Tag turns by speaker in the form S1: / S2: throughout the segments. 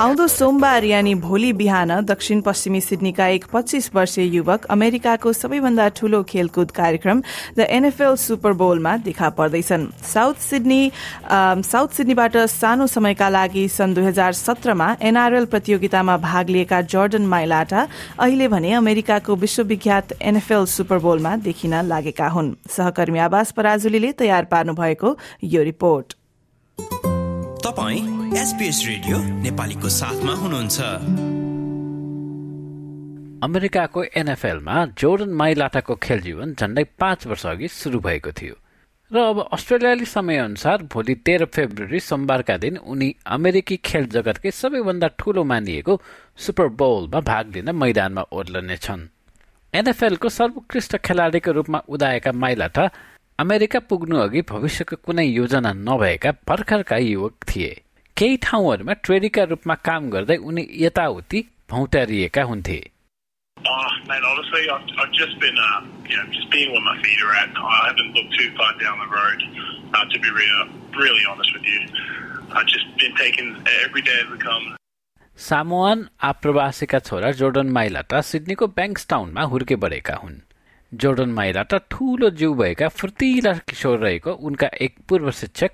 S1: आउँदो सोमबार यानि भोलि बिहान दक्षिण पश्चिमी सिडनीका एक पच्चीस वर्षीय युवक अमेरिकाको सबैभन्दा ठूलो खेलकुद कार्यक्रम द एनएफएल सुपर बोलमा देखा पर्दैछन्। साउथ सिडनी साउथ सिडनीबाट सानो समयका लागि सन् दुई हजार सत्रमा एनआरएल प्रतियोगितामा भाग लिएका जर्डन माइलाटा अहिले भने अमेरिकाको विश्वविख्यात एनएफएल सुपर बोलमा देखिन लागेका हुन्। सहकर्मी आवास पराजुलीले तयार पार्नु भएको यो रिपोर्ट।
S2: तपाईँ एसपिएस रेडियो नेपालीको साथमा हुनुहुन्छ।
S3: अमेरिकाको एनएफएलमा जोर्डन माइलाटाको खेल जीवन झण्डै पाँच वर्ष अघि सुरु भएको थियो। र अब अस्ट्रेलियाली समयअनुसार भोलि तेह्र फेब्रुअरी सोमबारका दिन उनी अमेरिकी खेल जगतकै सबैभन्दा ठूलो मानिएको सुपर बोलमा भाग लिन मैदानमा ओर्लनेछन्। एनएफएलको सर्वोत्कृष्ट खेलाडीको रूपमा उदाएका माइलाटा अमेरिका पुग्नु अघि भविष्यको कुनै योजना नभएका भर्खरका युवक थिए। केही ठाउँहरूमा ट्रेडीका रूपमा काम गर्दै उनी यताउति भौतारिएका हुन्थे। सामुआन आप्रवासीका छोरा जोर्डन माइलाटा सिड्नीको ब्याङ्क टाउनमा हुर्के बढेका हुन्। जोर्डन माइलाटा ठूलो जिउ भएका फुर्तिला किशोर रहेको उनका एक पूर्व शिक्षक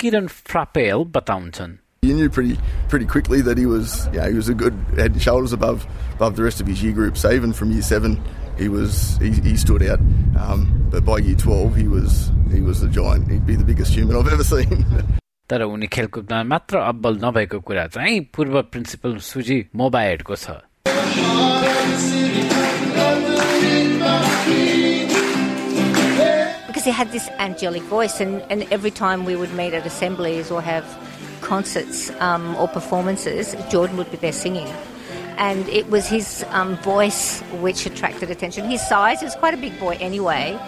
S3: किरण फ्रापेल बताउँछन्
S4: You knew pretty pretty quickly that he was yeah he was a good head and shoulders above above the rest of his year group. So even from year seven, he was he, he stood out. Um, but by year twelve, he was he was the giant. He'd be the biggest human I've ever seen.
S3: तर उनी खेलकुदमा मात्र अब्बल नभएको कुरा चाहिँ पूर्व principal सुजी मोबाइडको छ
S5: because he had this angelic voice, and, and every time we would meet at assemblies or have concerts um, or performances, Jordan would be there singing. And it was his um, voice which attracted attention. His size, he was quite a big boy anyway,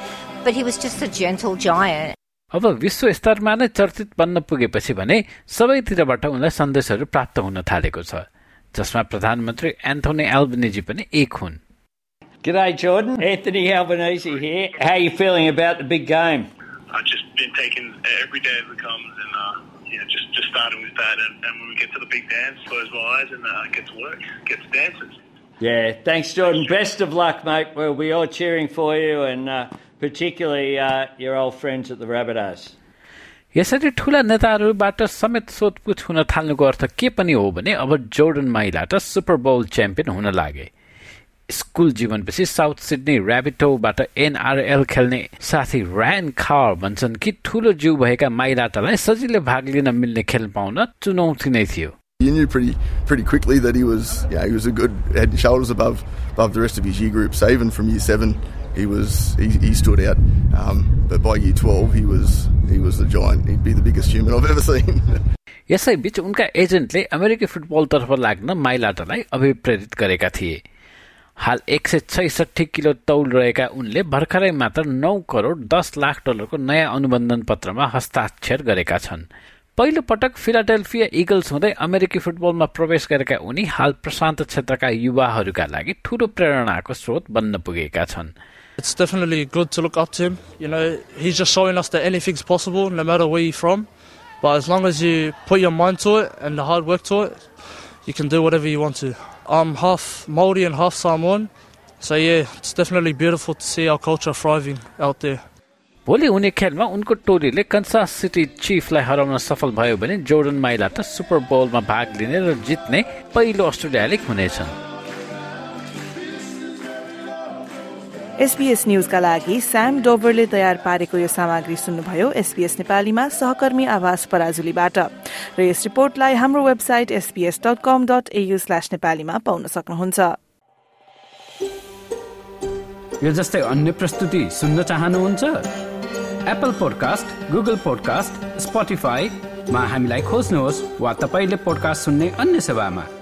S5: but he was just a gentle giant.
S3: अब विश्व स्तरमा नै चर्चित बन्न पुगेपछि भने सबैतिरबाट उनलाई सन्देशहरू प्राप्त हुन थालेको छ जसमा प्रधानमन्त्री एन्थोनी एल्बनिजी पनि एक हुन्
S6: G'day, Jordan. Anthony Albanese here. How are you feeling about the big game?
S7: I've just been taking every day as it comes, and uh, you know, just just starting with that, and, and when we get to the big dance, close my eyes and uh, get to work, get to dancing.
S6: Yeah, thanks, Jordan. Best of luck, mate. We'll be all cheering for you, and uh, particularly uh, your old friends at the Rabbitohs.
S3: यसरी ठूला नेताहरूबाट समेत सोधपुछ हुन थाल्नुको अर्थ के पनि हो भने अब Jordan Mailata Super Bowl champion हुन लागे स्कुल जीवनपछि साउथ सिडनी ऱ्याबिटोबाट एनआरएल खेल्ने साथी ऱ्यान खार भन्छन् कि ठूलो जिउ भएका माइलाटालाई सजिलै भाग लिन मिल्ने खेल पाउन चुनौती नै थियो
S4: You knew pretty pretty quickly that he was yeah he was a good head and shoulders above above the rest of his year group. So even from year seven, he was he, he stood out. Um, but by year twelve, he was he was the giant. He'd be the biggest human I've ever seen.
S3: यसै बीच उनका एजेन्टले अमेरिकी फुटबलतर्फ लाग्न माइलाटालाई अभिप्रेरित गरेका थिए हाल एक सय छैसठी किलो तौल रहेका उनले भर्खरै मात्र नौ करोड दस लाख डलरको नयाँ अनुबन्धन पत्रमा हस्ताक्षर गरेका छन् पहिलो पटक फिलाडेल्फिया इगल्स हुँदै अमेरिकी फुटबलमा प्रवेश गरेका उनी हाल प्रशान्त क्षेत्रका युवाहरूका लागि ठूलो प्रेरणाको स्रोत बन्न पुगेका छन्
S8: It's definitely good to look up to him. You know, he's just showing us that anything's possible no matter where you're from. But as long as you put your mind to it and the hard work to it, you can do whatever you want to. I'm half Maori and half Samoan. So yeah, it's definitely beautiful to see our culture thriving out there.
S3: भोलि हुने खेलमा उनको टोलीले Kansas city चिफलाई हराउन सफल भयो भने Jordan माइला त सुपर बोलमा भाग लिने र जित्ने पहिलो अस्ट्रेलियाली हुनेछन्
S1: एसपीएस न्यूजका लागि स्याम डोभरले तयार पारेको यो सामग्री सुन्नुभयो एसपीएस नेपालीमा सहकर्मी आवास पराजुलीबाट। र यस रिपोर्टलाई हाम्रो website SBS dot com dot AU slash नेपालीमा पाउन सक्नुहुन्छ।
S9: यो जस्तै अन्य प्रस्तुति सुन्न चाहनुहुन्छ? एप्पल पोडकास्ट गुगल पोडकास्ट स्पोटिफाईमा हामीलाई खोज्नुहोस् वा तपाईँले पोडकास्ट सुन्ने अन्य सेवामा।